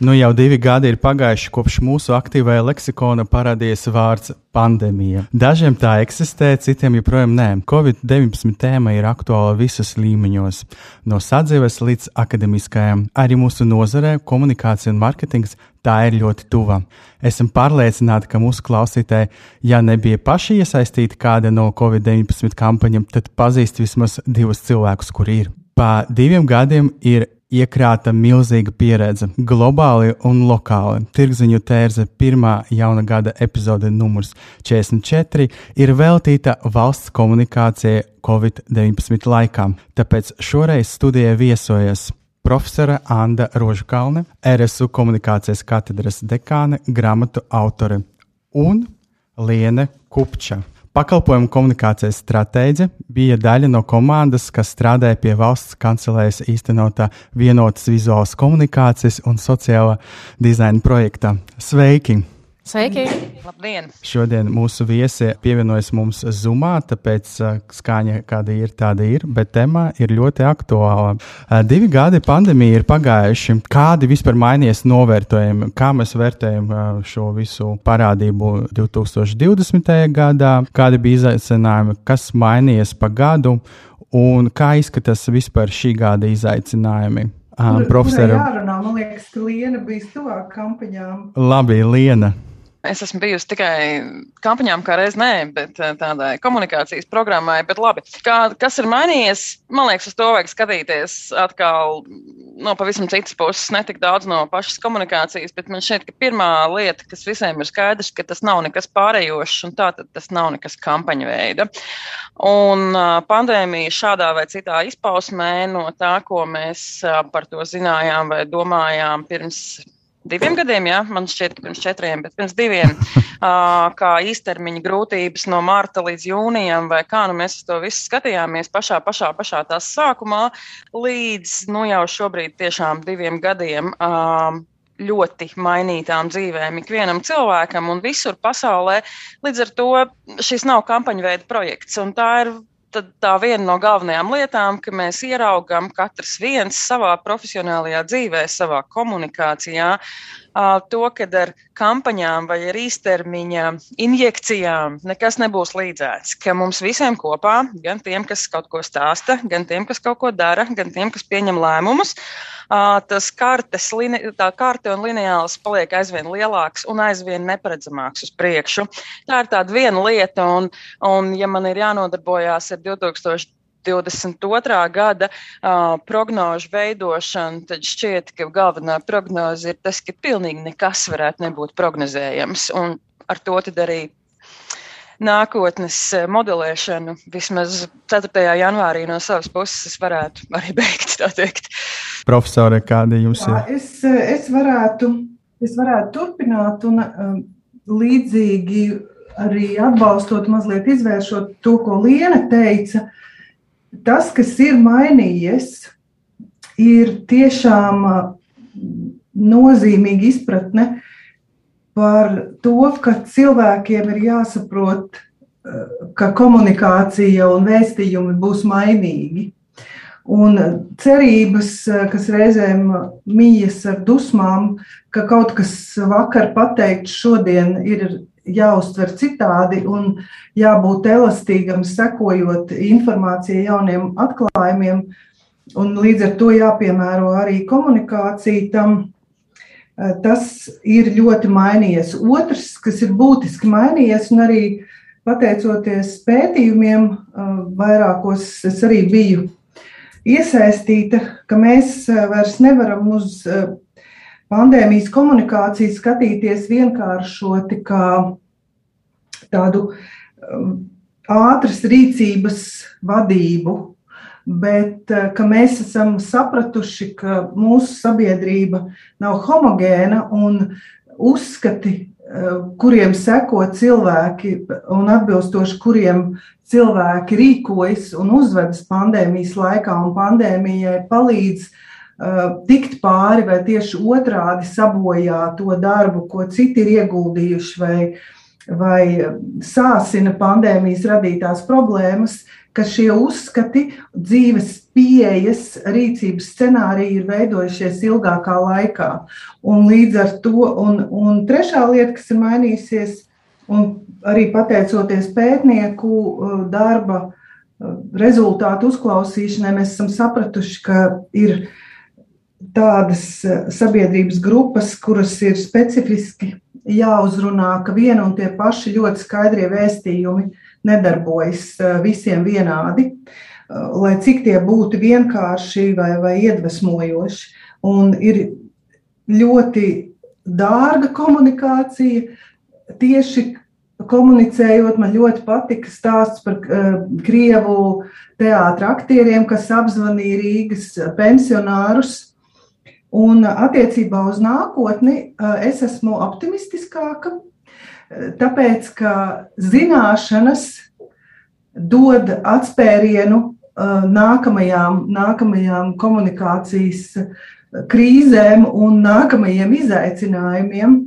Nu, jau divi gadi ir pagājuši kopš mūsu aktīvajā leksikona parādījies vārds pandēmija. Dažiem tā eksistē, citiem joprojām nē. Covid-19 tēma ir aktuāla visos līmeņos, no sadzīves līdz akademiskajam. Arī mūsu nozarē komunikācija un mārketings tā ir ļoti tuva. Esam pārliecināti, ka mūsu klausītāji, ja nebija paši iesaistīti kāda no Covid-19 kampaņām, tad pazīst vismaz divus cilvēkus, kuri ir. Pa diviem gadiem ir iekrāta milzīga pieredze, globāli un lokāli. Tirgziņu tērze pirmā jauna gada epizode numurs 44 ir veltīta valsts komunikācijai Covid-19 laikā, tāpēc šoreiz studijā viesojas profesora Anna Rožkalne, RSU komunikācijas katedras dekāne, grāmatu autore un Liene Kupča Pakalpojumu komunikācijas stratēģe bija daļa no komandas, kas strādāja pie valsts kancelēs īstenotā vienotas vizuālas komunikācijas un sociālā dizaina projekta. Sveiki! Sveiki! Labdien! Šodien mūsu viesi pievienojas mums Zumā, tāpēc skaņa kāda ir, tāda ir, bet tēma ir ļoti aktuāla. Divi gadi pandēmija ir pagājuši. Kādi vispār mainījies novērtējumi? Kā mēs vērtējam šo visu parādību 2020. gadā? Kādi bija izaicinājumi? Kas mainījies pa gadu? Un kā izskatās vispār šī gada izaicinājumi? Um, profesora. Jā, man liekas, ka Liena bija tuvāk kampaņām. Labi, Liena. Es esmu bijusi tikai kampaņām, kā reiz nē, bet eh, tādai komunikācijas programmai. Bet labi, kā, kas ir mainījies? Man liekas, uz to vajag skatīties atkal no pavisam citas puses, ne tik daudz no pašas komunikācijas, bet man šķiet, ka pirmā lieta, kas visiem ir skaidrs, ka tas nav nekas pārējošs un tā tas nav nekas kampaņa veida. Un pandēmija šādā vai citā izpausmē no tā, ko mēs par to zinājām vai domājām pirms diviem gadiem, jā, man šķiet, pirms četriem, bet pirms diviem, kā īstermiņa grūtības no marta līdz jūnijam, vai kā nu mēs to visu skatījāmies pašā, pašā, pašā tās sākumā, līdz, nu jau šobrīd tiešām diviem gadiem. Ļoti mainītām dzīvēm, ikvienam cilvēkam un visur pasaulē. Līdz ar to šis nav kampaņu veida projekts. Tā ir tad tā viena no galvenajām lietām, ka mēs ieraugām katrs viens savā profesionālajā dzīvē, savā komunikācijā, to, ka ar kampaņām vai ar īstermiņa injekcijām nekas nebūs līdzēts. Ka mums visiem kopā, gan tiem, kas kaut ko stāsta, gan tiem, kas kaut ko dara, gan tiem, kas pieņem lēmumus, tas kartes, tā karte un lineāls paliek aizvien lielāks un aizvien neparedzamāks uz priekšu. Tā ir tāda viena lieta, un, un ja man ir jānodarbojās ar 2000. 22. gada uh, prognožu veidošanu, tad šķiet, ka galvenā prognoze ir tas, ka pilnīgi nekas varētu nebūt prognozējams. Un ar to arī nākotnes modelēšanu vismaz 4. janvārī no savas puses varētu arī beigt. Profesore, kāda jums ir? Es, es, varētu, es varētu turpināt un um, līdzīgi arī atbalstot, mazliet izvēršot to, ko Liena teica. Uh, tas, kas ir mainījies, ir tiešām nozīmīga izpratne par to, ka cilvēkiem ir jāsaprot, ka komunikācija un vēstījumi būs mainīgi. Un cerības, kas reizēm mījas ar dusmām, ka kaut kas vakar pateikts, šodien ir jāuztver citādi un jābūt elastīgam, sekojot informācijai, jauniem atklājumiem. Un līdz ar to jāpiemēro arī komunikācija tam. Eh, tas ir ļoti mainījies. Otrs, kas ir būtiski mainījies, un arī pateicoties pētījumiem, eh, vairākos es arī biju iesaistīta, ka mēs eh, vairs nevaram uz pandēmijas komunikāciju skatīties vienkāršoti kā tādu um, ātras rīcības vadību, bet uh, ka mēs esam sapratuši, ka mūsu sabiedrība nav homogēna un uzskati kuriem seko cilvēki un atbilstoši kuriem cilvēki rīkojas un uzvedas pandēmijas laikā, un pandēmijai palīdz uh, tikt pāri vai tieši otrādi sabojā to darbu, ko citi ir ieguldījuši, vai, vai sāsina pandēmijas radītās problēmas, ka šie uzskati, dzīves pieejas, rīcības scenāriji ir veidojušies ilgākā laikā. Un līdz ar to, un, un trešā lieta, kas ir mainījusies, un arī pateicoties pētnieku uh, darba uh, rezultātu uzklausīšanai, mēs esam sapratuši, ka ir tādas uh, sabiedrības grupas, kuras ir specifiski jāuzrunā, ka viena un tie paši ļoti skaidrie vēstījumi nedarbojas visiem vienādi, lai cik tie būtu vienkārši vai, vai iedvesmojoši. Un ir ļoti dārga komunikācija. Tieši komunicējot, man ļoti patika stāsts par uh, krievu teātra aktieriem, kas apzvanīja Rīgas pensionārus. Un attiecībā uz nākotni uh, es esmu optimistiskāka, Tāpēc, ka zināšanas dod atspērienu uh, nākamajām, nākamajām komunikācijas krīzēm un nākamajiem izaicinājumiem.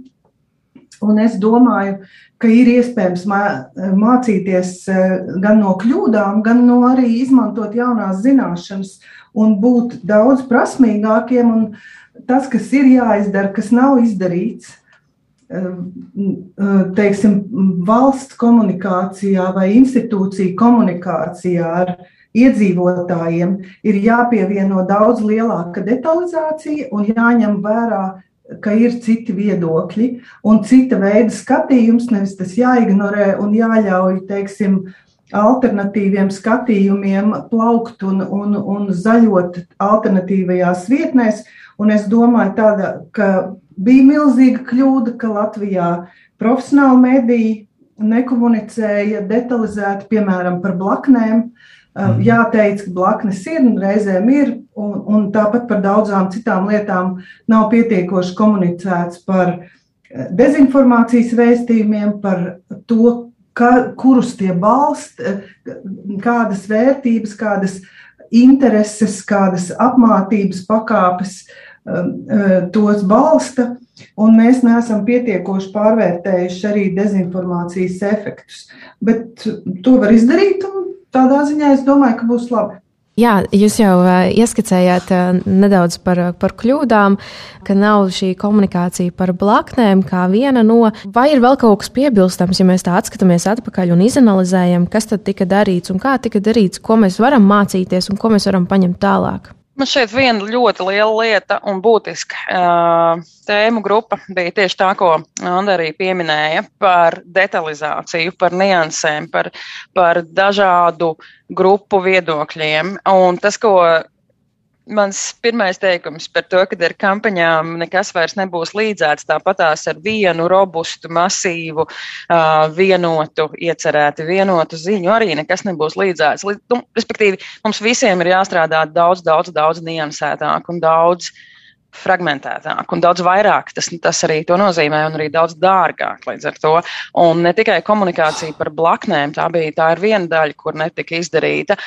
Un es domāju, ka ir iespējams mācīties uh, gan no kļūdām, gan no arī izmantot jaunās zināšanas un būt daudz prasmīgākiem. Un tas, kas ir jāizdara, kas nav izdarīts, teiksim, valsts komunikācijā vai institūciju komunikācijā ar iedzīvotājiem ir jāpievieno daudz lielāka detalizācija un jāņem vērā, ka ir citi viedokļi un cita veida skatījums, nevis tas jāignorē un jāļauj, teiksim, alternatīviem skatījumiem plaukt un, un, un zaļot alternatīvajās vietnēs. Un es domāju, tāda, ka Bija milzīga kļūda, ka Latvijā profesionāli mediji nekomunicēja detalizēti, piemēram, par blaknēm. Mm. Jāteic, ka blaknes ir un reizēm ir, un, un tāpat par daudzām citām lietām nav pietiekoši komunicēts par eh, dezinformācijas vēstījumiem, par to, ka, kurus tie balst, eh, kādas vērtības, kādas intereses, kādas apmācības pakāpes uh, tos balsta, un mēs neesam pietiekoši pārvērtējuši arī dezinformācijas efektus. Bet to var izdarīt, un tādā ziņā es domāju, ka būs labi. Jā, jūs jau ieskicējāt nedaudz par, par kļūdām, ka nav šī komunikācija par blaknēm kā viena no. Vai ir vēl kaut kas piebilstams, ja mēs tā atskatāmies atpakaļ un izanalizējam, kas tad tika darīts un kā tika darīts, ko mēs varam mācīties un ko mēs varam paņemt tālāk? Man šeit viena ļoti liela lieta un būtiska tēmu grupa bija tieši tā, ko Anna arī pieminēja par detalizāciju, par niansēm, par, par dažādu grupu viedokļiem. Un tas, ko Mans pirmais teikums par to, ka ar kampaņām nekas vairs nebūs līdzēts, tāpatās ar vienu robustu, masīvu, vienotu, iecerēti vienotu ziņu arī nekas nebūs līdzēts. Nu, respektīvi, mums visiem ir jāstrādā daudz, daudz, daudz niansētāk un daudz fragmentētāk un daudz vairāk. Tas, tas arī to nozīmē, un arī daudz dārgāk līdz ar to. Un ne tikai komunikācija par blaknēm, tā bija tā viena daļa, kur netika izdarīta.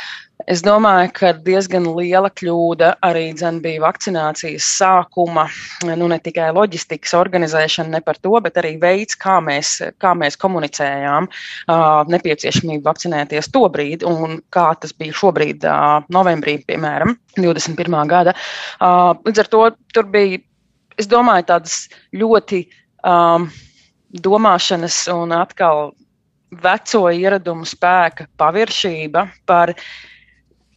Es domāju, ka diezgan liela kļūda arī bija vakcinācijas sākuma, nu ne tikai loģistikas organizēšana, ne par to, bet arī veids, kā mēs, kā mēs komunicējām uh, nepieciešamību vakcinēties to brīdi un kā tas bija šobrīd, uh, novembrī, piemēram, 21. gada. Uh, līdz ar to tur bija, es domāju, tādas ļoti um, domāšanas un atkal veco ieradumu spēka paviršība par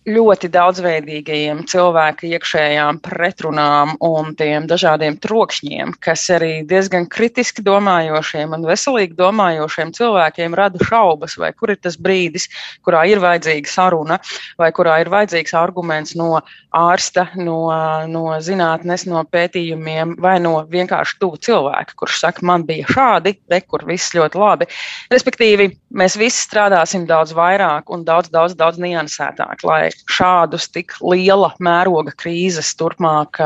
ļoti daudzveidīgajiem cilvēku iekšējām pretrunām un tiem dažādiem trokšņiem, kas arī diezgan kritiski domājošiem un veselīgi domājošiem cilvēkiem rada šaubas, vai kur ir tas brīdis, kurā ir vajadzīga saruna, vai kurā ir vajadzīgs arguments no ārsta, no, no zinātnes, no pētījumiem, vai no vienkārši tuvu cilvēka, kurš saka, man bija šādi, re, kur viss ļoti labi. Respektīvi, mēs visi strādāsim daudz vairāk un daudz, daudz, daudz niansētāk, lai šādus tik liela mēroga krīzes turpmāk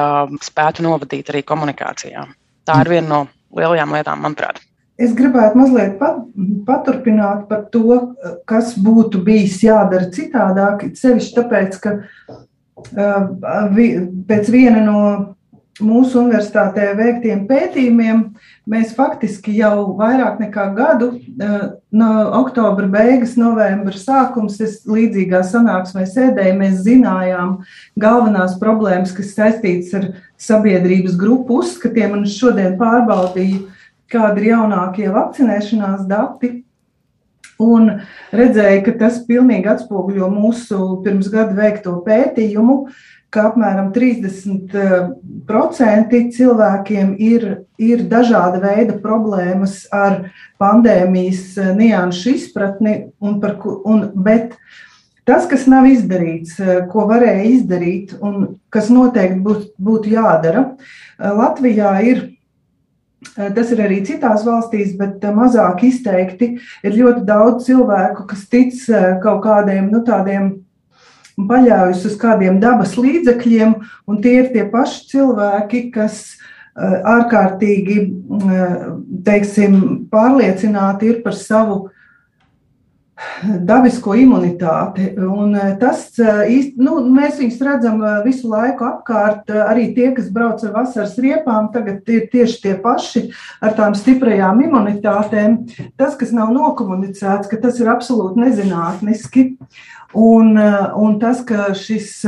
spētu novadīt arī komunikācijā. Tā ir viena no lielajām lietām, manuprāt. es gribētu mazliet pat, paturpināt par to, kas būtu bijis jādara citādāk. Sevišķi tāpēc, ka pēc viena no mūsu universitātē veiktiem pētījumiem mēs faktiski jau vairāk nekā gadu, no oktobra beigas, novembra sākums, es līdzīgā sanāksmē sēdēju, mēs zinājām galvenās problēmas, kas saistītas ar sabiedrības grupu uzskatiem, un šodien pārbaudīju, kādi ir jaunākie vakcinēšanās dati. Un redzēju, ka tas pilnīgi atspoguļo mūsu pirms gada veikto pētījumu, ka apmēram 30% cilvēkiem ir, ir dažāda veida problēmas ar pandēmijas eh, nianšu izpratni, un par, un, bet tas, kas nav izdarīts, eh, ko varēja izdarīt un kas noteikti būt, būtu jādara, eh, Latvijā ir. Tas ir arī citās valstīs, bet mazāk izteikti. Ir ļoti daudz cilvēku, kas tic kaut kādiem nu, tādiem un paļaujas uz kādiem dabas līdzekļiem, un tie ir tie paši cilvēki, kas eh, ārkārtīgi eh, teiksim, pārliecināti ir par savu dabisko imunitāti. Un eh, tas īsti, nu, mēs viņus redzam visu laiku apkārt. Arī tie, kas brauc ar vasaras riepām, tagad ir tieši tie paši ar tām stiprajām imunitātēm. Tas, kas nav nokomunicēts, ka tas ir absolūti nezinātniski. Un, un tas, ka šis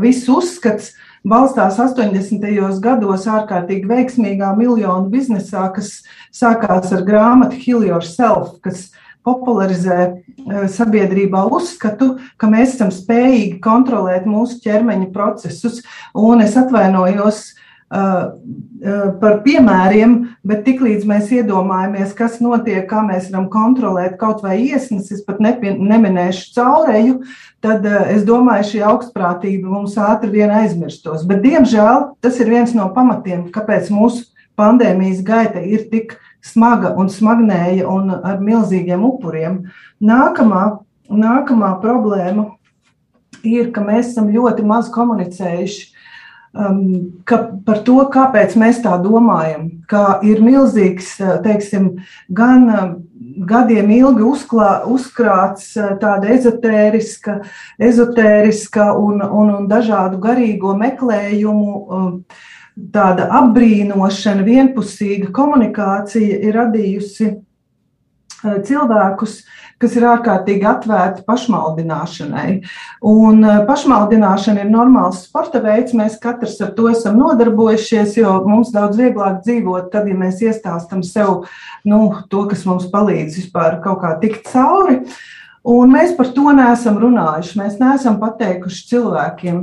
viss uzskats balstās 80. gados ārkārtīgi veiksmīgā miljonu biznesā, kas sākās ar grāmatu Heal Yourself, kas popularizē eh, sabiedrībā uzskatu, ka mēs esam spējīgi kontrolēt mūsu ķermeņa procesus. Un es atvainojos par piemēriem, bet tiklīdz mēs iedomājamies, kas notiek, kā mēs varam kontrolēt kaut vai iesnas, es pat neminēšu caureju, tad es domāju, šī augstprātība mums ātri vien aizmirstos. Bet, diemžēl, tas ir viens no pamatiem, kāpēc mūsu pandēmijas gaita ir tik smaga un smagnēja un ar milzīgiem upuriem. Nākamā, nākamā problēma ir, ka mēs esam ļoti maz komunicējuši um, ka, par to, kāpēc mēs tā domājam, ka ir milzīgs, uh, teiksim, gan um, gadiem ilgi uzklā, uzkrāts uh, tāda ezotēriska, ezotēriska un, un, un dažādu garīgo meklējumu, um, tāda apbrīnošana, vienpusīga komunikācija ir radījusi uh, cilvēkus, kas ir ārkārtīgi atvērti pašmaldināšanai. Un eh, pašmaldināšana ir normāls sporta veids. Mēs katrs ar to esam nodarbojušies, jo mums daudz vieglāk dzīvot tad, ja mēs iestāstam sev nu, to, kas mums palīdz vispār kaut kā tikt cauri. Un mēs par to neesam runājuši. Mēs neesam pateikuši cilvēkiem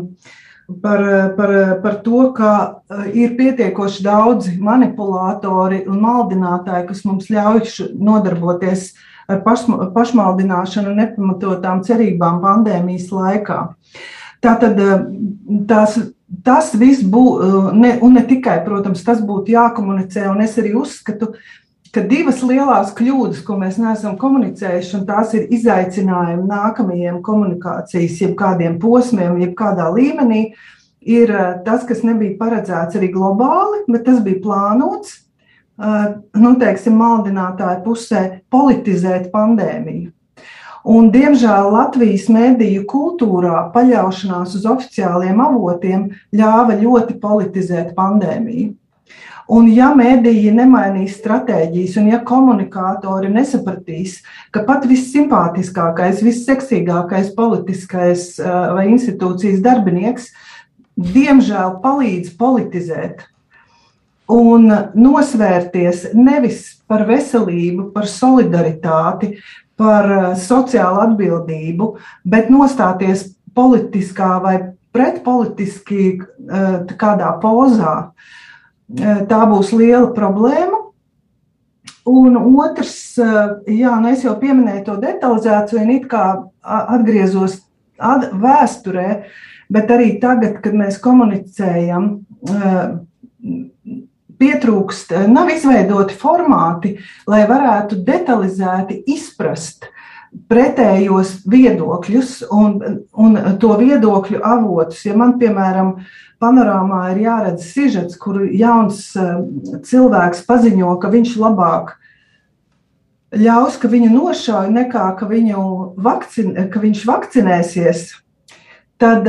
par, par, par to, ka eh, ir pietiekoši daudzi manipulatori un maldinātāji, kas mums ļauj nodarboties ar pašmaldināšanu nepamatotām cerībām pandēmijas laikā. Tātad eh, tās, tas viss būtu, eh, un ne tikai, protams, tas būtu jākomunicē, un es arī uzskatu, ka divas lielās kļūdas, ko mēs neesam komunicējuši, un tās ir izaicinājumi nākamajiem komunikācijas, jeb kādiem posmiem, jeb kādā līmenī, ir eh, tas, kas nebija paredzēts arī globāli, bet tas bija plānots nu, teiksim, maldinātāju pusē politizēt pandēmiju. Un, diemžēl Latvijas mediju kultūrā paļaušanās uz oficiāliem avotiem ļāva ļoti politizēt pandēmiju. Un, ja mēdīji nemainīs stratēģijas, un ja komunikātori nesapratīs, ka pat vissimpātiskākais, visseksīgākais politiskais vai institūcijas darbinieks, diemžēl palīdz politizēt un nosvērties nevis par veselību, par solidaritāti, par eh, sociālu atbildību, bet nostāties politiskā vai pretpolitiski eh, kādā pozā. Eh, tā būs liela problēma. Un otrs, jā, nu es jau pieminēju to detalizāciju, un it kā atgriezos at, vēsturē, bet arī tagad, kad mēs komunicējam, pietrūkst, eh, nav izveidoti formāti, lai varētu detalizēti izprast pretējos viedokļus un, un to viedokļu avotus. Ja man, piemēram, panorāmā ir jāredz sižets, kur jauns eh, cilvēks paziņo, ka viņš labāk ļaus, ka viņu nošauj, nekā ka, vakcin, ka viņš vakcinēsies, tad,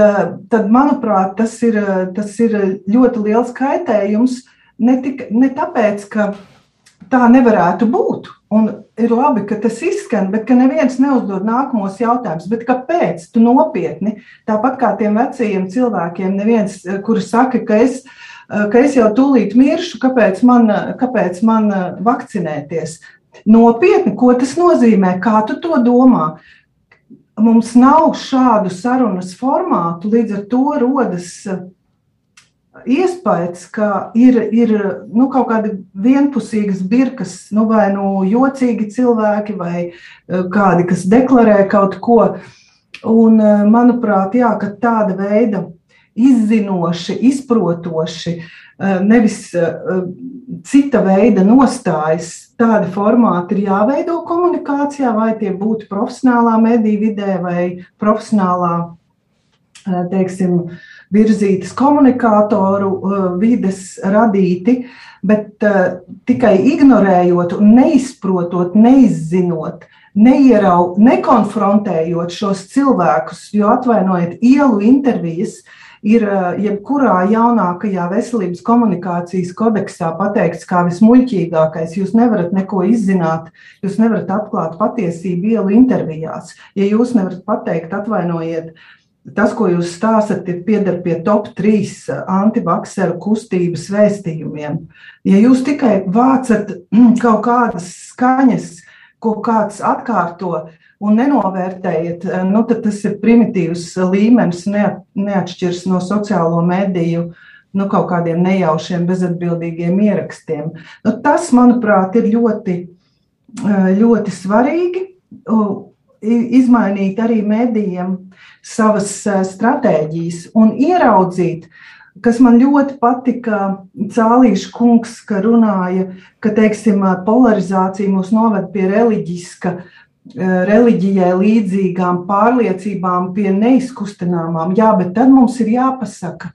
tad manuprāt, tas ir, tas ir ļoti liels kaitējums. Ne, tik, ne tāpēc, ka tā nevarētu būt. Un ir labi, ka tas izskan, bet ka neviens neuzdod nākamos jautājumus. Kāpēc tu nopietni, tāpat kā tiem vecajiem cilvēkiem, neviens, kuri saka, ka es, ka es jau tūlīt miršu, kāpēc man, kāpēc man vakcinēties? Nopietni, ko tas nozīmē, kā tu to domā? Mums nav šādu sarunas formātu, līdz ar to rodas iespējas, ka ir, ir nu, kaut kāda vienpusīgas birkas, nu, vai nu jocīgi cilvēki, vai eh, kādi, kas deklarē kaut ko. Un, eh, manuprāt, jā, tāda veida izzinoši, izprotoši, eh, nevis cita veida nostājas, tādi formāti ir jāveido komunikācijā, vai tie būtu profesionālā mediju vidē vai profesionālā, teiksim, virzītas komunikātoru uh, vides radīti, bet uh, tikai ignorējot, neizprotot, neizzinot, neierau, nekonfrontējot šos cilvēkus, jo atvainojiet, ielu intervijas ir uh, jebkurā jaunākajā veselības komunikācijas kodeksā pateikts kā vismuļķīgākais. Jūs nevarat neko izzināt, jūs nevarat atklāt patiesību ielu intervijās. Ja jūs nevarat pateikt, atvainojiet, uh, tas, ko jūs stāstat, ir pieder pie top 3 uh, antivakseru kustības vēstījumiem. Ja jūs tikai vācat mm, kaut kādas skaņas, ko kāds atkārto un nenovērtējat, uh, nu, tad tas ir primitīvs līmenis, neatšķirs no sociālo mediju. Nu, kaut kādiem nejaušiem, bezatbildīgiem ierakstiem. Nu, tas, manuprāt, ir ļoti, uh, ļoti svarīgi izmainīt arī medijiem savas eh, stratēģijas un ieraudzīt, kas man ļoti patika, Cālīša kungs, ka runāja, ka, teiksim, polarizācija mūs noved pie reliģiska, eh, reliģijai līdzīgām pārliecībām, pie neizkustināmām. Jā, bet tad mums ir jāpasaka,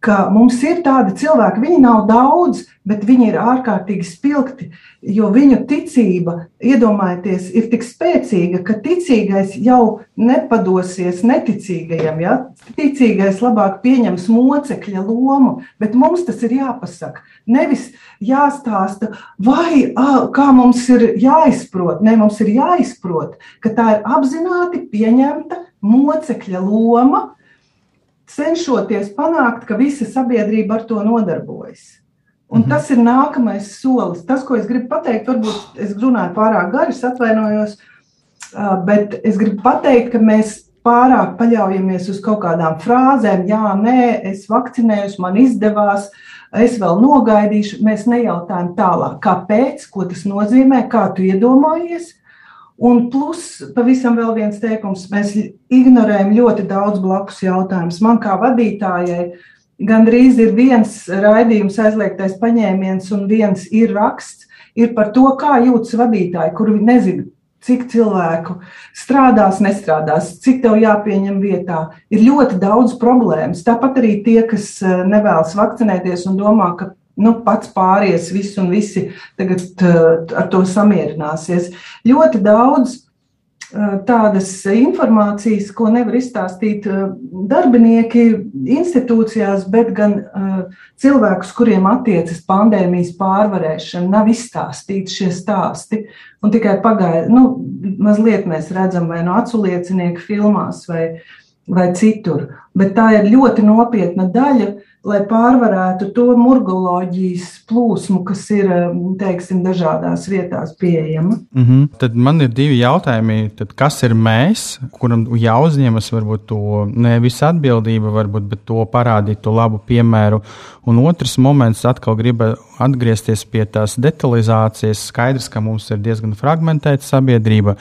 ka mums ir tādi cilvēki, viņi nav daudz, bet viņi ir ārkārtīgi spilgti, jo viņu ticība, iedomājieties, ir tik spēcīga, ka ticīgais jau nepadosies neticīgajam. Ja? Ticīgais labāk pieņems mocekļa lomu, bet mums tas ir jāpasaka. Nevis jāstāsta, vai kā mums ir jāizprot. Nē, mums ir jāizprot, ka tā ir apzināti pieņemta mocekļa loma cenšoties panākt, ka visa sabiedrība ar to nodarbojas. Un mhm. tas ir nākamais solis. Tas, ko es gribu pateikt, varbūt es runāju pārāk gari, atvainojos, bet es gribu pateikt, ka mēs pārāk paļaujamies uz kaut kādām frāzēm, jā, nē, es vakcinējos, man izdevās, es vēl nogaidīšu. Mēs nejautājam tālāk, kāpēc, ko tas nozīmē, kā tu iedomājies. Un plus, pavisam vēl viens teikums, mēs ignorējam ļoti daudz blakus jautājumus. Man kā vadītājai gandrīz ir viens raidījums aizliegtais paņēmiens un viens ir raksts, ir par to, kā jūtas vadītāji, kuri nezina, cik cilvēku strādās, nestrādās, cik tev jāpieņem vietā. Ir ļoti daudz problēmas. Tāpat arī tie, kas eh, nevēlas vakcinēties un domā, ka nu, pats pāries, viss un visi tagad ar to samierināsies. Ļoti daudz uh, tādas informācijas, ko nevar izstāstīt uh, darbinieki institūcijās, bet gan cilvēkus, kuriem attiecas pandēmijas pārvarēšana, nav izstāstīti šie stāsti. Un tikai pagaidā, nu, mazliet mēs redzam vai no aculiecinieku filmās vai, vai citur. Bet tā ir ļoti nopietna daļa lai pārvarētu to murgoloģijas plūsmu, kas ir teiksim, dažādās vietās pieejama. Mm -hmm. Tad man ir divi jautājumi. Tad kas ir mēs, kuram jāuzņemas varbūt to nevis atbildība, varbūt, bet to parādīt to labu piemēru. Un otrs moments atkal gribu atgriezties pie tās detalizācijas. Skaidrs, ka mums ir diezgan fragmentēta sabiedrība.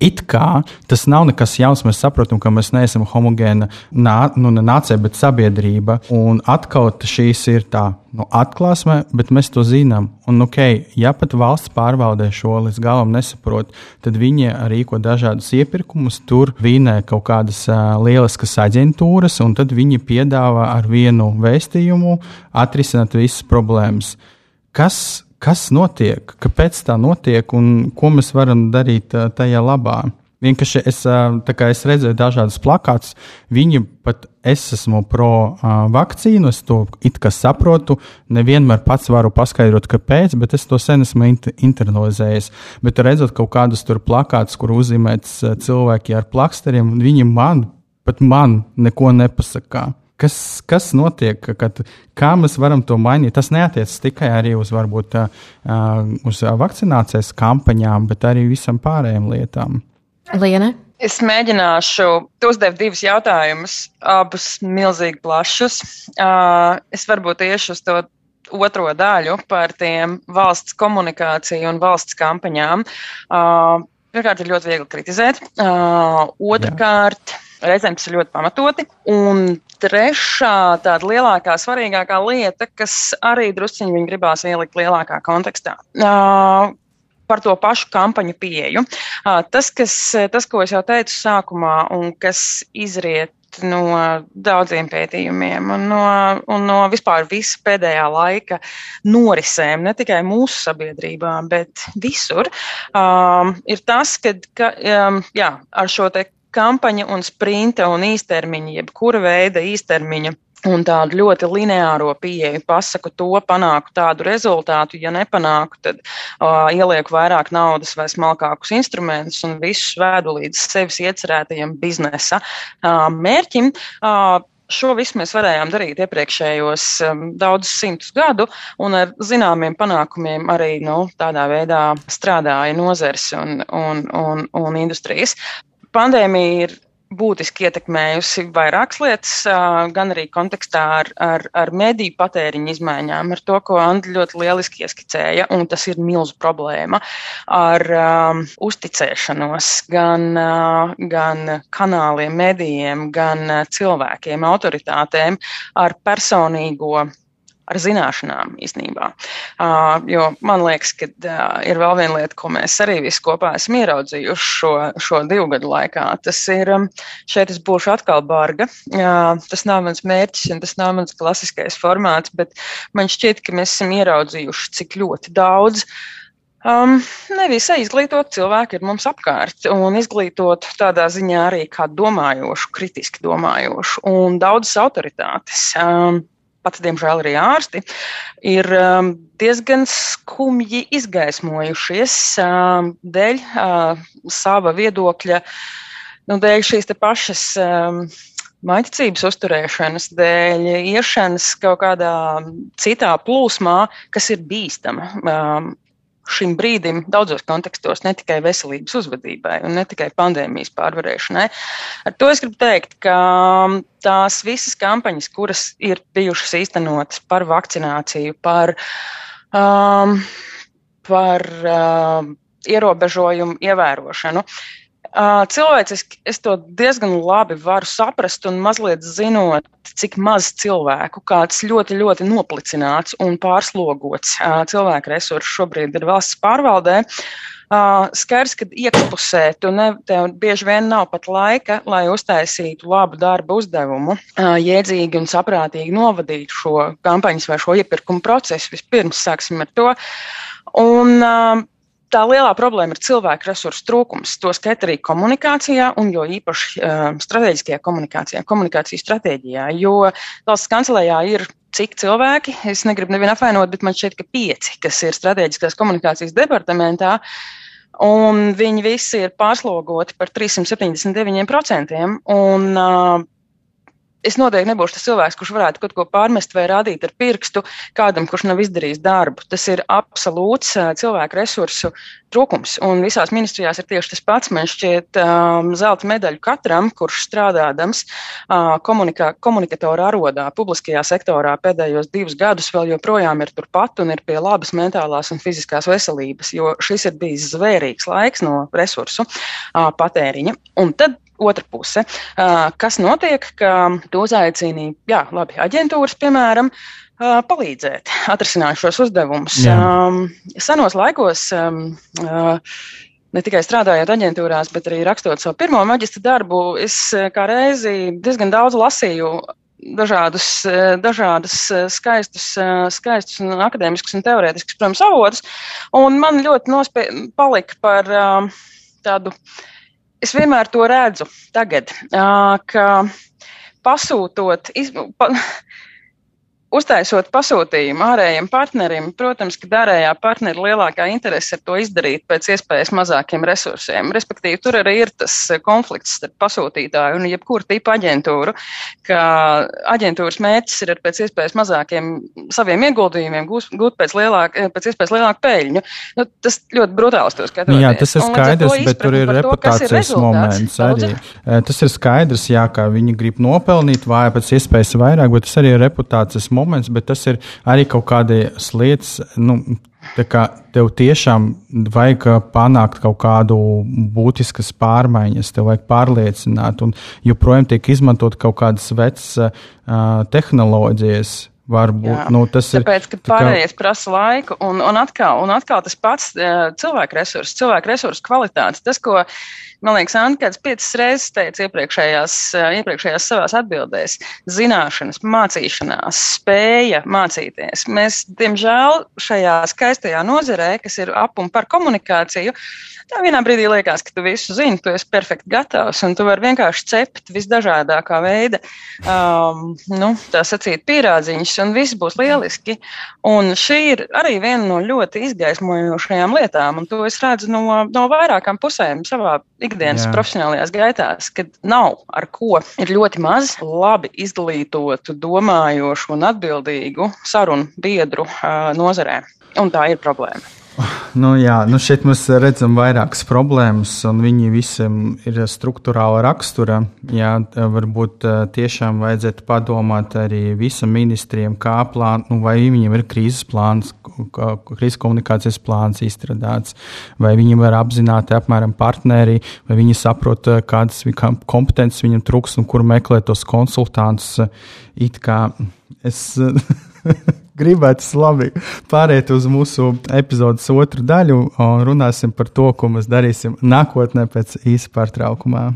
It kā tas nav nekas jauns, mēs saprotam, ka mēs neesam homogēna nā, nu, nācija, bet sabiedrība. Un atkal šīs ir tā nu, atklāsme, bet mēs to zinām. Un, okay, ja pat valsts pārvaldē šo līdz galam nesaprot, tad viņi rīko dažādus iepirkumus, tur vīnē kaut kādas uh, lieliskas aģentūras, un tad viņi piedāvā ar vienu vēstījumu atrisināt visas problēmas. Kas, kas notiek, kāpēc tā notiek un ko mēs varam darīt tajā labā. Vienkārši es, es redzēju dažādas plakātus. Viņi pat es esmu pro vakcīnu, es to it kā saprotu. Nevienmēr pats varu paskaidrot, kāpēc, bet es to sen esmu internalizējis. Bet redzot kaut kādus tur plakātus, kur uzzīmēts cilvēki ar plaksteriem, viņi man, pat man, neko nepasakā. Kas, kas notiek, kad, kā mēs varam to mainīt? Tas neatiecas tikai uz, varbūt, uz vakcinācijas kampaņām, bet arī visam pārējiem lietām. Liene? Es mēģināšu, uzdevi divus jautājumus, abus milzīgi plašus. Es varbūt iešu uz to otro daļu par tiem valsts komunikāciju un valsts kampaņām. Pirmkārt, ir ļoti viegli kritizēt. Otrakārt, reizēm tas ir ļoti pamatoti. Un trešā, tāda lielākā, svarīgākā lieta, kas arī drusciņi viņi gribās ielikt lielākā kontekstā par to pašu kampaņu pieeju. Tas, kas, tas, ko es jau teicu sākumā, un kas izriet no daudziem pētījumiem un no, un no vispār visa pēdējā laika norisēm, ne tikai mūsu sabiedrībā, bet visur, um, ir tas, kad, ka um, jā, ar šo te kampaņu un sprinta un īstermiņa, jebkura veida īstermiņa un tādu ļoti lineāro pieeju, pasaku to, panāku tādu rezultātu, ja nepanāku, tad uh, ielieku vairāk naudas vai smalkākus instrumentus un visu vēdu līdz sevis iecerētajam biznesa uh, mērķim. Uh, Šo visu mēs varējām darīt iepriekšējos um, daudzus simtus gadu, un ar zināmiem panākumiem arī nu, tādā veidā strādāja nozars un, un, un, un industrijas. Pandēmija ir būtiski ietekmējusi vairākas lietas, gan arī kontekstā ar, ar, ar mediju patēriņu izmaiņām, ar to, ko Andri ļoti lieliski ieskicēja, un tas ir milzu problēma ar um, uzticēšanos gan, uh, gan kanāliem, medijiem, gan cilvēkiem, autoritātēm, ar personīgo ar zināšanām īstenībā. Uh, jo man liekas, ka uh, ir vēl viena lieta, ko mēs arī visi kopā esam ieraudzījuši šo, šo divu gadu laikā. Tas ir, um, šeit es būšu atkal barga. Uh, tas nav mans mērķis un tas nav mans klasiskais formāts, bet man šķiet, ka mēs esam ieraudzījuši, cik ļoti daudz. Um, nevis izglītot cilvēku ir mums apkārt, un izglītot tādā ziņā arī kā domājošu, kritiski domājošu, un daudzas autoritātes. Um, pat diemžēl arī ārsti, ir um, diezgan skumji izgaismojušies um, dēļ uh, sava viedokļa, nu, dēļ šīs pašas. Um, Maiticības uzturēšanas dēļ, iešanas kaut kādā citā plūsmā, kas ir bīstama. Šim brīdim daudzos kontekstos, ne tikai veselības uzvedībai un ne tikai pandēmijas pārvarēšanai. Ar to es gribu teikt, ka um, tās visas kampaņas, kuras ir bijušas īstenotas par vakcināciju, par, um, par um, ierobežojumu ievērošanu, Cilvēciski es to diezgan labi varu saprast, un mazliet zinot, cik maz cilvēku, kāds ļoti, ļoti noplicināts un pārslogots cilvēku resursu šobrīd ir valsts pārvaldē. Skaidrs, ka iekšpusē tu ne, tev bieži vien nav pat laika, lai uztaisītu labu darbu uzdevumu, jēdzīgi un saprātīgi novadītu šo kampaņas vai šo iepirkumu procesu. Vispirms sāksim ar to. Un, uh, tā lielā problēma ir cilvēku resursu trūkums. To skait arī komunikācijā, un jo īpaši uh, strateģiskajā komunikācijā, komunikācijas stratēģijā. Jo valsts kancelējā ir cik cilvēki, es negribu nevienu apvainot, bet man šķiet, ka pieci, kas ir strateģiskās komunikācijas departamentā. Un viņi visi ir pārslogoti par 379%. Un, uh, es noteikti nebūšu tas cilvēks, kurš varētu kaut ko pārmest vai rādīt ar pirkstu kādam, kurš nav izdarījis darbu. Tas ir absolūts cilvēku resursu trūkums. Un visās ministrijās ir tieši tas pats. Man šķiet, um, zelta medaļu katram, kurš strādādams uh, komunikā, komunikatoru arodā publiskajā sektorā pēdējos divus gadus, vēl joprojām ir turpat un ir pie labas mentālās un fiziskās veselības, jo šis ir bijis zvērīgs laiks no resursu uh, patēriņa. Un tad otra puse. Kas notiek, ka tu uzaicini, jā, labi, aģentūras, piemēram, palīdzēt atrisināt šos uzdevumus. Jā. Senos laikos ne tikai strādājot aģentūrās, bet arī rakstot savu pirmo maģistra darbu, es kā reizi diezgan daudz lasīju dažādus, dažādus skaistus, skaistus un akadēmiskus un teorētiskus, protams, avotus. Un man ļoti nospē, palika par tādu, es vienmēr to redzu tagad, ka pasūtot, iz, pa, Uztaisot pasūtījumu ārējiem partneriem, protams, ka ārējā partneri lielākā interese ir to izdarīt pēc iespējas mazākiem resursiem. Respektīvi, tur arī ir tas konflikts starp pasūtītāju un jebkuru tipu aģentūru, ka aģentūras mērķis ir ar pēc iespējas mazākiem saviem ieguldījumiem gūt, gūt pēc, lielāk, pēc iespējas lielāku peļņu. Nu, tas ļoti brutāls to skatās. Nu, jā, tas ir skaidrs, bet tur ir reputācijas ir moments arī. Tas ir skaidrs, jā, ka viņi grib nopelnīt vai pēc iespējas vairāk, bet tas arī ir reputācijas moments moments, bet tas ir arī kaut kādas lietas. Nu, kā tev tiešām vajag panākt kaut kādu būtiskas pārmaiņas, tev vajag pārliecināt, un joprojām tiek izmantot kaut kādas vecas uh, tehnoloģijas, Varbūt Jā, nu, tas ir. Tāpēc, ka pārējais kā... prasa laiku, un, un, atkal, un atkal tas pats cilvēku resurss, cilvēku resursu kvalitāte. Tas, ko, man liekas, Anna piecas reizes teica iepriekšējās, iepriekšējās savās atbildēs - zināšanas, mācīšanās, spēja mācīties. Mēs, diemžēl, šajā skaistajā nozarē, kas ir ap un par komunikāciju, Tā vienā brīdī liekas, ka tu visu zini, tu esi perfekti gatavs, un tu vari vienkārši cept visdažādākā veida, um, nu, tā sacīt, pierādziņus, un viss būs lieliski. Un šī ir arī viena no ļoti izgaismojošajām lietām, un to es redzu no, no vairākām pusēm savā ikdienas Jā. profesionālajās gaitās, kad nav ar ko. Ir ļoti maz labi izglītotu, domājošu un atbildīgu sarunu biedru uh, nozarē, un tā ir problēma. Nu, jā, nu šeit mēs redzam vairākas problēmas, un viņi visiem ir struktūrāla rakstura. Jā, varbūt tiešām vajadzētu padomāt arī visam ministriem, kā plānot, nu, vai viņiem ir krīzes plāns, krīzes komunikācijas plāns izstrādāts, vai viņiem ir apzināti apmēram partneri, vai viņi saprot, kādas kompetences viņam trūks un kur meklēt tos konsultantus. It kā es gribētu labi pāriet uz mūsu epizodes otru daļu un runāsim par to, ko mēs darīsim nākotnē pēc īsa pārtraukumā.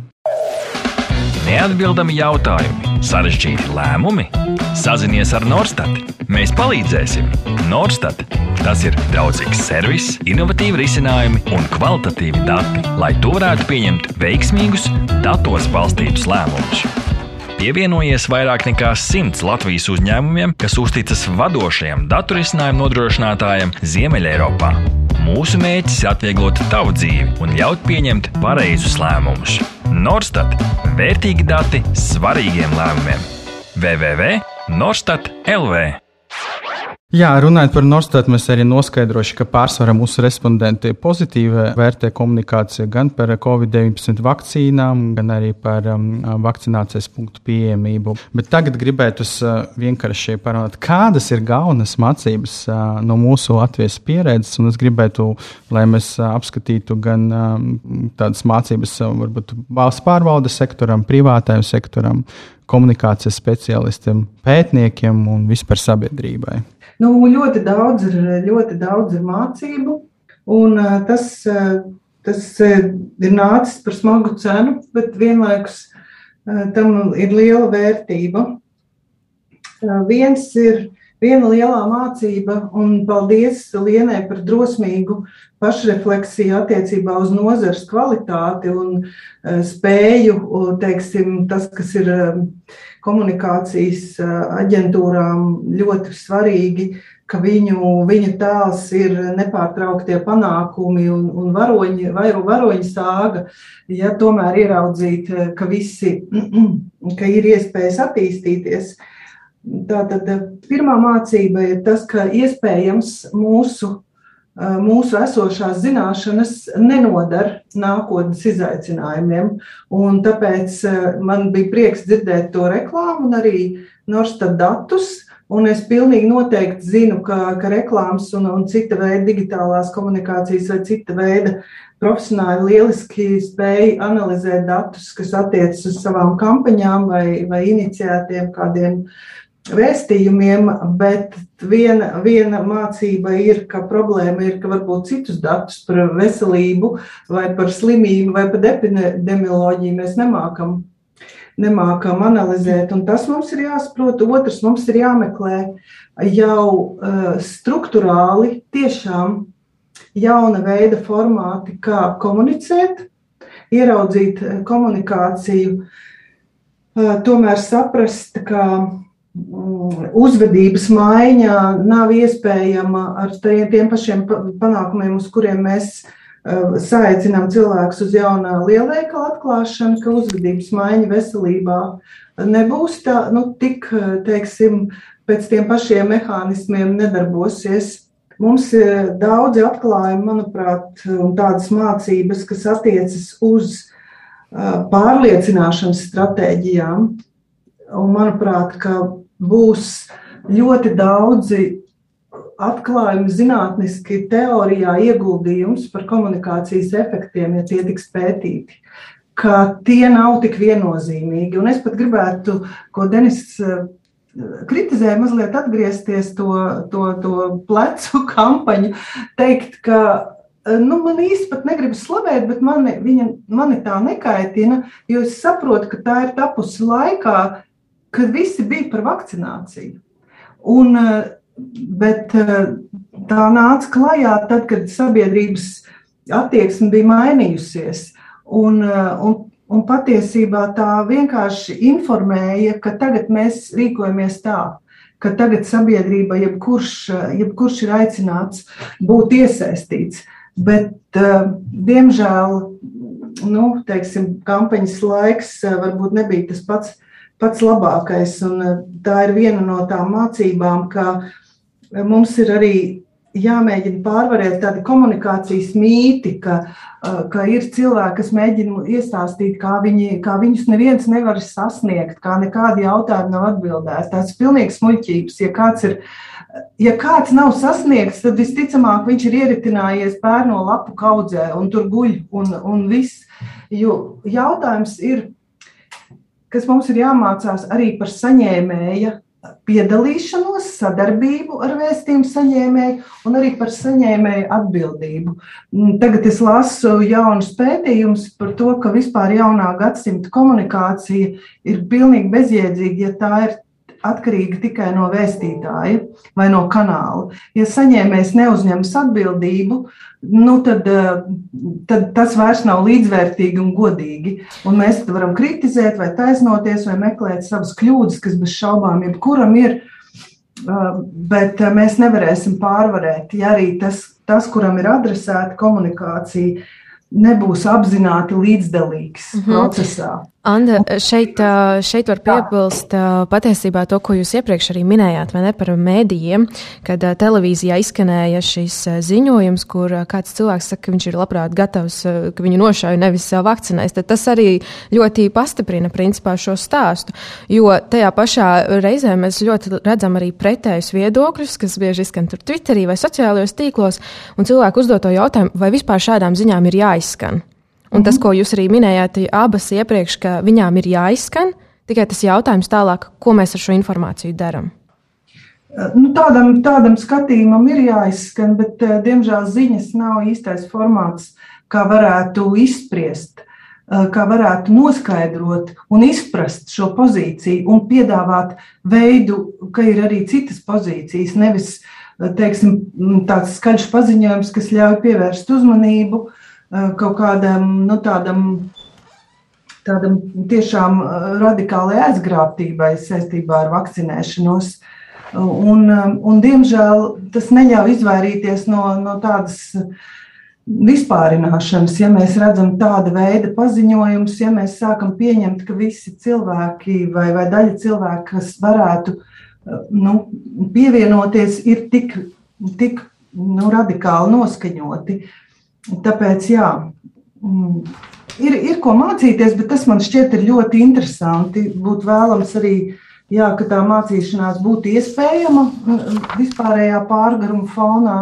Neatbildami jautājumi, sarežģīti lēmumi. Sazinies ar Norstat. Mēs palīdzēsim. Norstat. Tas ir draudzīgs servis, innovatīvi risinājumi un kvalitatīvi dati, lai to varētu pieņemt veiksmīgus, datos balstītus lēmumus. Pievienojies vairāk nekā simts Latvijas uzņēmumiem, kas uzticas vadošajam datorisinājumu nodrošinātājam Ziemeļeiropā. Mūsu mērķis ir atvieglot tavu dzīvi un ļaut pieņemt pareizus lēmumus. Norstat - vērtīgi dati svarīgiem lēmumiem. www.norstat LV Jā, runājot par Norstat, mēs arī noskaidrosim, ka pārsvarā mūsu respondenti pozitīvi vērtē komunikāciju gan par Covid-19 vakcīnām, gan arī par um, vakcinācijas punktu pieejamību. Bet tagad gribētu uh, vienkārši parunāt, kādas ir galvenās mācības uh, no mūsu Latvijas pieredzes, es gribētu, lai mēs uh, apskatītu gan um, tādas mācības uh, varbūt valsts pārvaldes sektoram, privātajam sektoram, komunikācijas speciālistiem, pētniekiem un vispār sabiedrībai. Nu, ļoti, daudz ir, ļoti daudz ir mācību, un tas, tas ir nācis par smagu cenu, bet vienlaikus tam ir liela vērtība. Viens ir viena lielā mācība, un paldies Lienai par drosmīgu pašrefleksiju attiecībā uz nozares kvalitāti un spēju, teiksim, tas, kas ir komunikācijas aģentūrām ļoti svarīgi, ka viņu, viņu tēls ir nepārtrauktie panākumi un, un varoņi, vai varoņi sāga, ja tomēr ieraudzīt, ka visi, ka ir iespējas attīstīties. Tātad pirmā mācība ir tas, ka iespējams mūsu mūsu esošās zināšanas nenodara nākotnes izaicinājumiem. Un tāpēc man bija prieks dzirdēt to reklāmu un arī Norstat datus. Un es pilnīgi noteikti zinu, ka, ka reklāmas un, un cita veida digitālās komunikācijas vai cita veida profesionāli lieliski spēja analizēt datus, kas attiecas uz savām kampaņām vai, vai iniciētiem kādiem vēstījumiem, bet viena, viena mācība ir, ka problēma ir, ka varbūt citus datus par veselību vai par slimību vai par epidemioloģiju mēs nemākam nemākam analizēt. Un tas mums ir jāsaprot. Otrs, mums ir jāmeklē jau uh, struktūrāli tiešām jauna veida formāti, kā komunicēt, ieraudzīt komunikāciju, uh, tomēr saprast, ka uzvedības maiņa nav iespējama ar tiem pašiem panākumiem, uz kuriem mēs Eh, saaicinām cilvēkus uz jaunā lielveikala atklāšanu, ka uzvedības maiņa veselībā nebūs tā, nu, tik, eh, teiksim, pēc tiem pašiem mehānismiem nedarbosies. Mums ir daudzi atklājumi, manuprāt, un tādas mācības, kas attiecas uz pārliecināšanas stratēģijām. Un, manuprāt, ka būs ļoti daudzi atklājumi zinātniski teorijā ieguldījums par komunikācijas efektiem, ja tie tiks pētīti, ka tie nav tik viennozīmīgi. Un es pat gribētu, ko Denis eh, kritizēja, mazliet atgriezties to, to, to plecu kampaņu, teikt, ka eh, nu, man pat negribas slavēt, bet mani, viņa, mani tā nekaitina, jo es saprotu, ka tā ir tapusi laikā, kad visi bija par vakcināciju. Un uh, bet eh, tā nāca klajā tad, kad sabiedrības attieksme bija mainījusies. Un, eh, un, un patiesībā tā vienkārši informēja, ka tagad mēs rīkojamies tā, ka tagad sabiedrība, jebkurš, jebkurš ir aicināts būt iesaistīts. Bet, diemžēl, nu, teiksim, kampaņas laiks varbūt nebija tas pats, pats labākais. Tā ir viena no tām mācībām, ka mums ir arī jāmēģina pārvarēt tādi komunikācijas mīti, ka, ka ir cilvēki, kas mēģina iestāstīt, kā, viņi, kā viņus neviens nevar sasniegt, kā nekādi jautājumi nav atbildēti. Tas ir pilnīgs muļķības. Ja kāds, ir, ja kāds nav sasniegts, tad visticamāk viņš ir ieritinājies pērno lapu kaudzē un tur guļ un, un viss. Jo jautājums ir, kas mums ir jāmācās arī par saņēmēja piedalīšanos, sadarbību ar vēstījumu saņēmēju un arī par saņēmēju atbildību. Mm, tagad es lasu jaunus pētījumus par to, ka vispār jaunā gadsimta komunikācija ir pilnīgi bezjēdzīga, ja tā ir atkarīga tikai no vēstītāja vai no kanāla. Ja saņēmējs neuzņemas atbildību, nu tad, eh, tad tas vairs nav līdzvērtīgi un godīgi. Un mēs varam kritizēt, vai taisnoties, vai meklēt savas kļūdas, kas bez šaubām jebkuram ir. Eh, bet mēs nevarēsim pārvarēt, ja arī tas, tas kuram ir adresēta komunikācija, nebūs apzināti līdzdalīgs mm -hmm. procesā. Anda, šeit, šeit var piebilst patiesībā to, ko jūs iepriekš arī minējāt, vai ne par mēdījiem, kad televīzijā izskanēja šis ziņojums, kur kāds cilvēks saka, ka viņš ir labprāt gatavs, ka viņu nošauja nevis vakcinēs. Tad tas arī ļoti pastiprina principā šo stāstu, jo tajā pašā reizē mēs ļoti redzam arī pretējus viedokļus, kas bieži izskan tur Twitterī vai sociālajos tīklos, un cilvēku uzdoto jautājumu, vai vispār šādām ziņām ir jāizskan. Un tas, ko jūs arī minējāt, abas iepriekš, ka viņām ir jāizskan, tikai tas jautājums tālāk, ko mēs ar šo informāciju darām. Nu, tādam, tādam skatījumam ir jāizskan, bet, diemžēl, ziņas nav īstais formāts, kā varētu izspriest, kā varētu noskaidrot un izprast šo pozīciju un piedāvāt veidu, ka ir arī citas pozīcijas. Nevis teiksim, tāds skaļš paziņojums, kas ļauj pievērst uzmanību uh, kaut kādam nu, tādam, tādam tiešām eh, radikālai aizgrābtībai saistībā ar vakcinēšanos. Un, eh, un, diemžēl tas neļauj izvairīties no, no tādas vispārināšanas, ja mēs redzam tāda veida paziņojumus, ja mēs sākam pieņemt, ka visi cilvēki vai, vai daļa cilvēku, kas varētu nu, pievienoties, ir tik, tik nu, radikāli noskaņoti. Uh, Tāpēc, jā, mm, ir, ir ko mācīties, bet tas man šķiet ļoti interesanti. Būtu vēlams arī, jā, ka tā mācīšanās būtu iespējama mm, vispārējā pārgaruma fonā.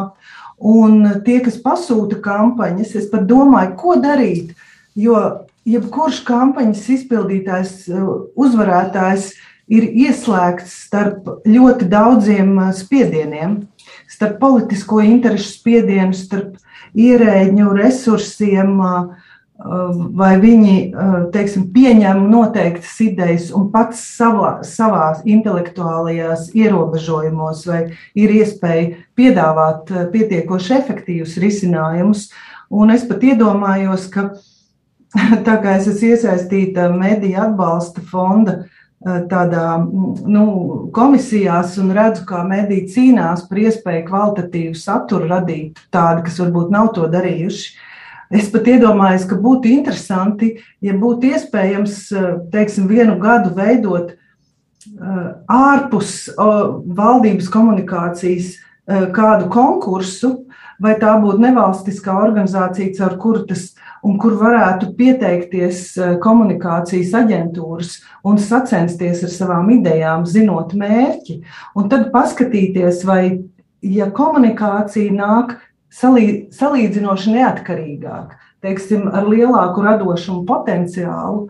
Un tie, kas pasūta kampaņas, es pat domāju, ko darīt. Jo jebkurš kampaņas izpildītājs, uzvarētājs ir ieslēgts starp ļoti daudziem spiedieniem, starp politisko interesu spiedienu, starp ierēģu resursiem, vai viņi teiksim, pieņem noteiktas idejas un pats savā, savā intelektuālajās ierobežojumos, vai ir iespēja piedāvāt pietiekoši efektīvus risinājumus. Un es pat iedomājos, ka tā kā es esmu iesaistīta mediju atbalsta fonda tādā nu, komisijās un redzu, kā mediji cīnās par iespēju kvalitatīvu saturu radīt tādu, kas varbūt nav to darījuši. Es pat iedomājos, ka būtu interesanti, ja būtu iespējams, teiksim, vienu gadu veidot ārpus valdības komunikācijas kādu konkursu, vai tā būtu nevalstiskā organizācija, caur kuru tas un kur varētu pieteikties komunikācijas aģentūras un sacensties ar savām idejām, zinot mērķi, un tad paskatīties, vai, ja komunikācija nāk salī, salīdzinoši neatkarīgāk, teiksim, ar lielāku radošumu potenciālu,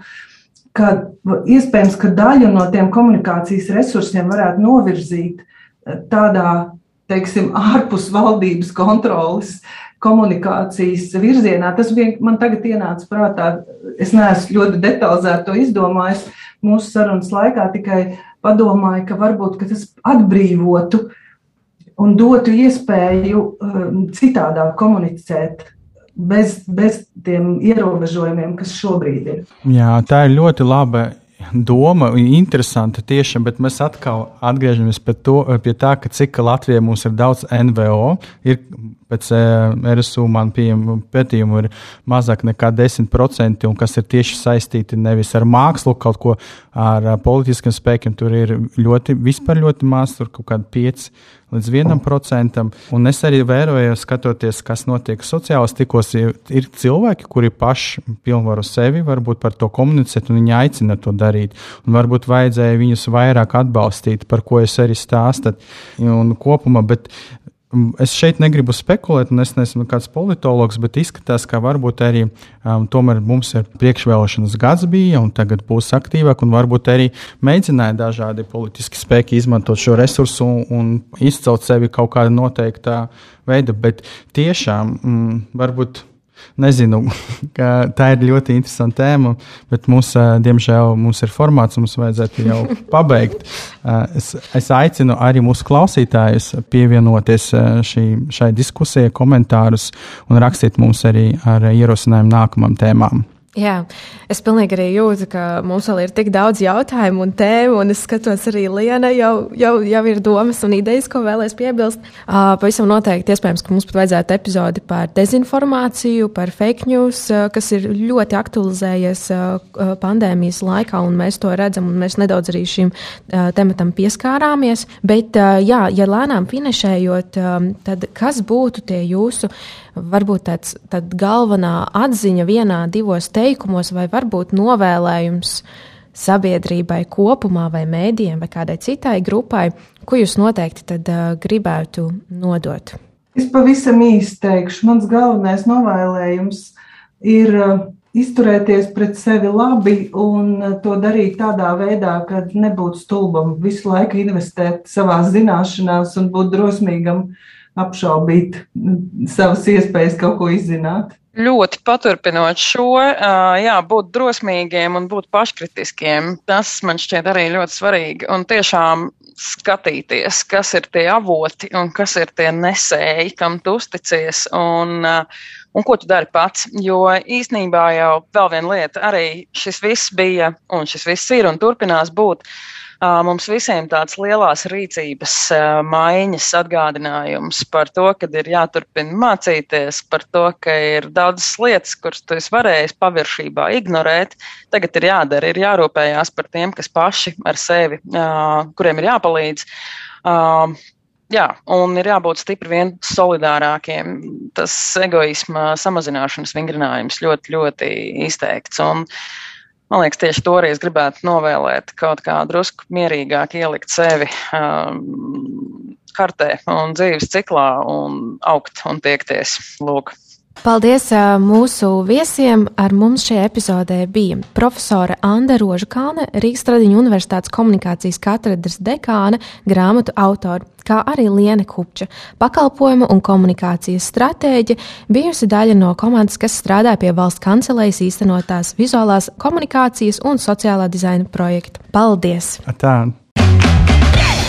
ka iespējams, ka daļu no tiem komunikācijas resursiem varētu novirzīt eh, tādā, teiksim, ārpus valdības kontrolas komunikācijas virzienā. Tas vien, man tagad ienāca prātā, es neesmu ļoti detalizēti to izdomājis mūsu sarunas laikā, tikai padomāju, ka varbūt ka tas atbrīvotu un dotu iespēju um, citādāk komunicēt. Bez, bez tiem ierobežojumiem, kas šobrīd ir. Jā, tā ir ļoti laba doma, interesanta tiešām, bet mēs atkal atgriežamies pie, to, pie tā, ka cik Latvijā mums ir daudz NVO. Ir pēc eh, RSU man pētījuma ir mazāk nekā 10%, un kas ir tieši saistīti nevis ar mākslu, kaut ko ar politiskiem spēkiem. Tur ir ļoti, vispār ļoti maz, tur kaut kādi 5 līdz 1%. Un es arī vēroju, skatoties, kas notiek sociālajos tikos, ir cilvēki, kuri paši pilnvaru sevi, varbūt par to komunicēt, un viņi aicina to darīt. Un varbūt vajadzēja viņus vairāk atbalstīt, par ko es arī stāstu. Un kopumā, bet Es šeit negribu spekulēt, un es neesmu kāds politologs, bet izskatās, ka varbūt arī um, tomēr mums ir priekšvēlēšanas gads bija, un tagad būs aktīvāk, un varbūt arī mēģināja dažādi politiski spēki izmantot šo resursu un, un izcelt sevi kaut kādā noteiktā veidā. Bet tiešām mm, varbūt Nezinu, tā ir ļoti interesanta tēma, bet mums, diemžēl, mums ir formāts, mums vajadzētu jau pabeigt. Es, es aicinu arī mūsu klausītājus pievienoties šī, šai diskusijai, komentārus un rakstīt mums arī ar ierosinājumu nākamajām tēmām. Jā, es pilnīgi arī jūtu, ka mums vēl ir tik daudz jautājumu un tēmu, un es skatos arī Liena jau, jau, jau ir domas un idejas, ko vēlēs piebilst. Uh, pavisam noteikti iespējams, ka mums pat vajadzētu epizodi par dezinformāciju, par fake news, uh, kas ir ļoti aktualizējies uh, pandēmijas laikā, un mēs to redzam, un mēs nedaudz arī šim uh, tematam pieskārāmies. Bet, uh, jā, ja lēnām finešējot, um, tad kas būtu tie jūsu varbūt tāds galvenā atziņa vienā, divos teikumos, vai varbūt novēlējums sabiedrībai kopumā, vai mēdījiem, vai kādai citai grupai, ko jūs noteikti tad uh, gribētu nodot? Es pavisam īsi teikšu, mans galvenais novēlējums ir izturēties pret sevi labi un to darīt tādā veidā, ka nebūtu stulbam, visu laiku investēt savā zināšanās un būt drosmīgam apšaubīt savas iespējas kaut ko izzināt. Ļoti paturpinot šo, jā, būt drosmīgiem un būt paškritiskiem, tas man šķiet arī ļoti svarīgi. Un tiešām skatīties, kas ir tie avoti un kas ir tie nesēji, kam tu uzticies un, un ko tu dari pats. Jo īsnībā jau vēl viena lieta, arī šis viss bija un šis viss ir un turpinās būt. Uh, mums visiem tāds lielās rīcības maiņas atgādinājums par to, ka ir jāturpina mācīties, par to, ka ir daudzas lietas, kuras tu esi varējis paviršībā ignorēt. Tagad ir jādara, ir jārūpējās par tiem, kas paši ar sevi, kuriem ir jāpalīdz. Jā, un ir jābūt stipri vien solidārākiem. Tas egoisma samazināšanas vingrinājums ļoti, ļoti izteikts. Un, uh, Man liekas, tieši to arī es gribētu novēlēt, kaut kā drusku mierīgāk ielikt sevi um, kartē un dzīves ciklā un augt un tiekties. Lūk. Paldies mūsu viesiem. Ar mums šajā epizodē bija profesore Anna Rožakāne, Rīgas Tradiņu Universitātes komunikācijas katedras dekāne, grāmatu autora, kā arī Liene Kupča, pakalpojumu un komunikācijas stratēģe, bijusi daļa no komandas, kas strādā pie valsts kancelējas īstenotās vizuālās komunikācijas un sociālā dizaina projekta. Paldies! Tā.